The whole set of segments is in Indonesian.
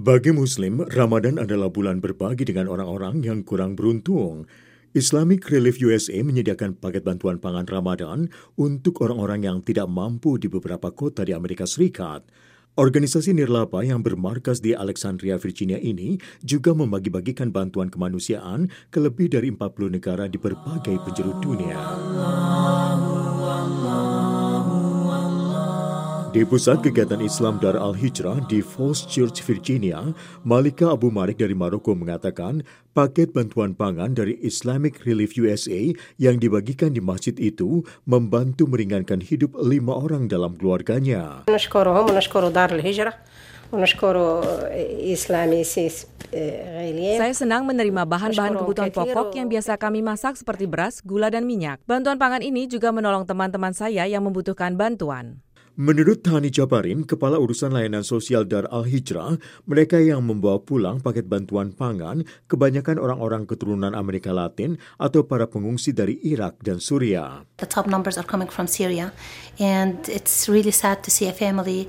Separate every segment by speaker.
Speaker 1: Bagi Muslim, Ramadan adalah bulan berbagi dengan orang-orang yang kurang beruntung. Islamic Relief USA menyediakan paket bantuan pangan Ramadan untuk orang-orang yang tidak mampu di beberapa kota di Amerika Serikat. Organisasi nirlaba yang bermarkas di Alexandria, Virginia ini juga membagi-bagikan bantuan kemanusiaan ke lebih dari 40 negara di berbagai penjuru dunia. Di pusat kegiatan Islam Dar Al-Hijrah di Falls Church, Virginia, Malika Abu Malik dari Maroko mengatakan paket bantuan pangan dari Islamic Relief USA yang dibagikan di masjid itu membantu meringankan hidup lima orang dalam keluarganya.
Speaker 2: Saya senang menerima bahan-bahan kebutuhan pokok yang biasa kami masak seperti beras, gula, dan minyak. Bantuan pangan ini juga menolong teman-teman saya yang membutuhkan bantuan.
Speaker 1: Menurut Tani Jabarin, Kepala Urusan Layanan Sosial Dar Al-Hijrah, mereka yang membawa pulang paket bantuan pangan kebanyakan orang-orang keturunan Amerika Latin atau para pengungsi dari Irak dan Suria.
Speaker 3: The top numbers are coming from Syria and it's really sad to see a family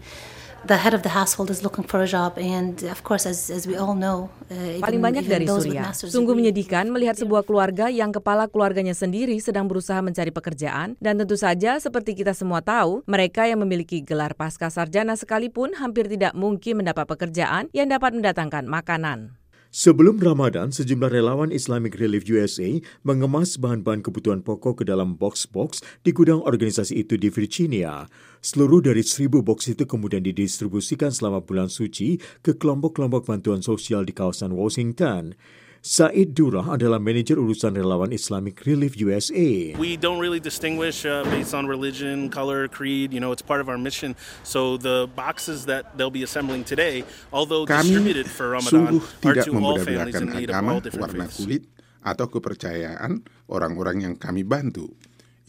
Speaker 3: the head of the household is looking for a job and of course as as we all know
Speaker 2: uh, paling banyak dari Suriah. Sungguh menyedihkan melihat sebuah keluarga yang kepala keluarganya sendiri sedang berusaha mencari pekerjaan dan tentu saja seperti kita semua tahu, mereka yang memiliki gelar pasca sarjana sekalipun hampir tidak mungkin mendapat pekerjaan yang dapat mendatangkan makanan.
Speaker 1: Sebelum Ramadan, sejumlah relawan Islamic Relief USA mengemas bahan-bahan kebutuhan pokok ke dalam box-box di gudang organisasi itu di Virginia. Seluruh dari seribu box itu kemudian didistribusikan selama bulan suci ke kelompok-kelompok bantuan sosial di kawasan Washington. Said Durah adalah manajer urusan relawan Islamic Relief USA.
Speaker 4: We don't really distinguish uh, based on religion, color, creed. You know, it's part of our mission. So the boxes that they'll be assembling today, although
Speaker 5: Kami
Speaker 4: distributed for Ramadan,
Speaker 5: are to all families in need of all different warna faiths. kulit atau kepercayaan orang-orang yang kami bantu.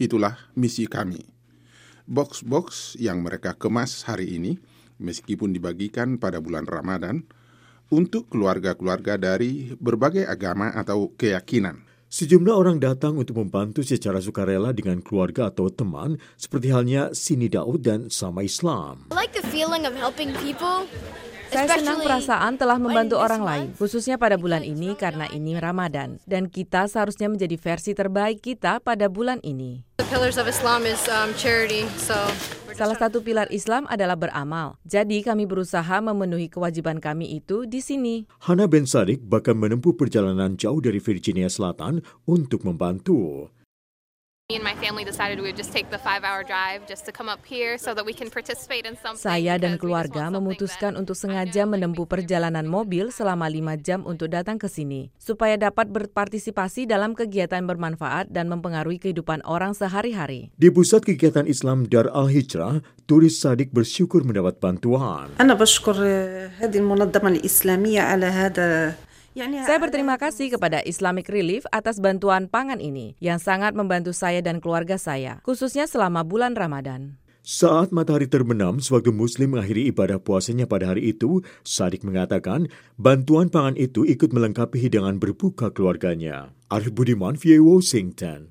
Speaker 5: Itulah misi kami. Box-box yang mereka kemas hari ini, meskipun dibagikan pada bulan Ramadan, untuk keluarga-keluarga dari berbagai agama atau keyakinan.
Speaker 1: Sejumlah orang datang untuk membantu secara sukarela dengan keluarga atau teman, seperti halnya Sini Daud dan Sama Islam.
Speaker 6: I like the feeling of helping people.
Speaker 2: Saya senang perasaan telah membantu orang lain, khususnya pada bulan ini karena ini Ramadan, dan kita seharusnya menjadi versi terbaik kita pada bulan ini.
Speaker 6: Um,
Speaker 2: Salah satu pilar Islam adalah beramal. Jadi kami berusaha memenuhi kewajiban kami itu di sini.
Speaker 1: Hana Ben Sadik bahkan menempuh perjalanan jauh dari Virginia Selatan untuk membantu.
Speaker 2: Saya dan keluarga memutuskan untuk sengaja menempuh perjalanan mobil selama lima jam untuk datang ke sini, supaya dapat berpartisipasi dalam kegiatan bermanfaat dan mempengaruhi kehidupan orang sehari-hari.
Speaker 1: Di Pusat Kegiatan Islam Dar Al-Hijrah, turis Sadik bersyukur mendapat bantuan.
Speaker 7: Ana bersyukur hadhihi al-munazzamah al-islamiyah ala hada
Speaker 2: saya berterima kasih kepada Islamic Relief atas bantuan pangan ini yang sangat membantu saya dan keluarga saya, khususnya selama bulan Ramadan.
Speaker 1: Saat matahari terbenam, sewaktu Muslim mengakhiri ibadah puasanya pada hari itu, Sadik mengatakan bantuan pangan itu ikut melengkapi hidangan berbuka keluarganya. Arif Budiman, VA Washington.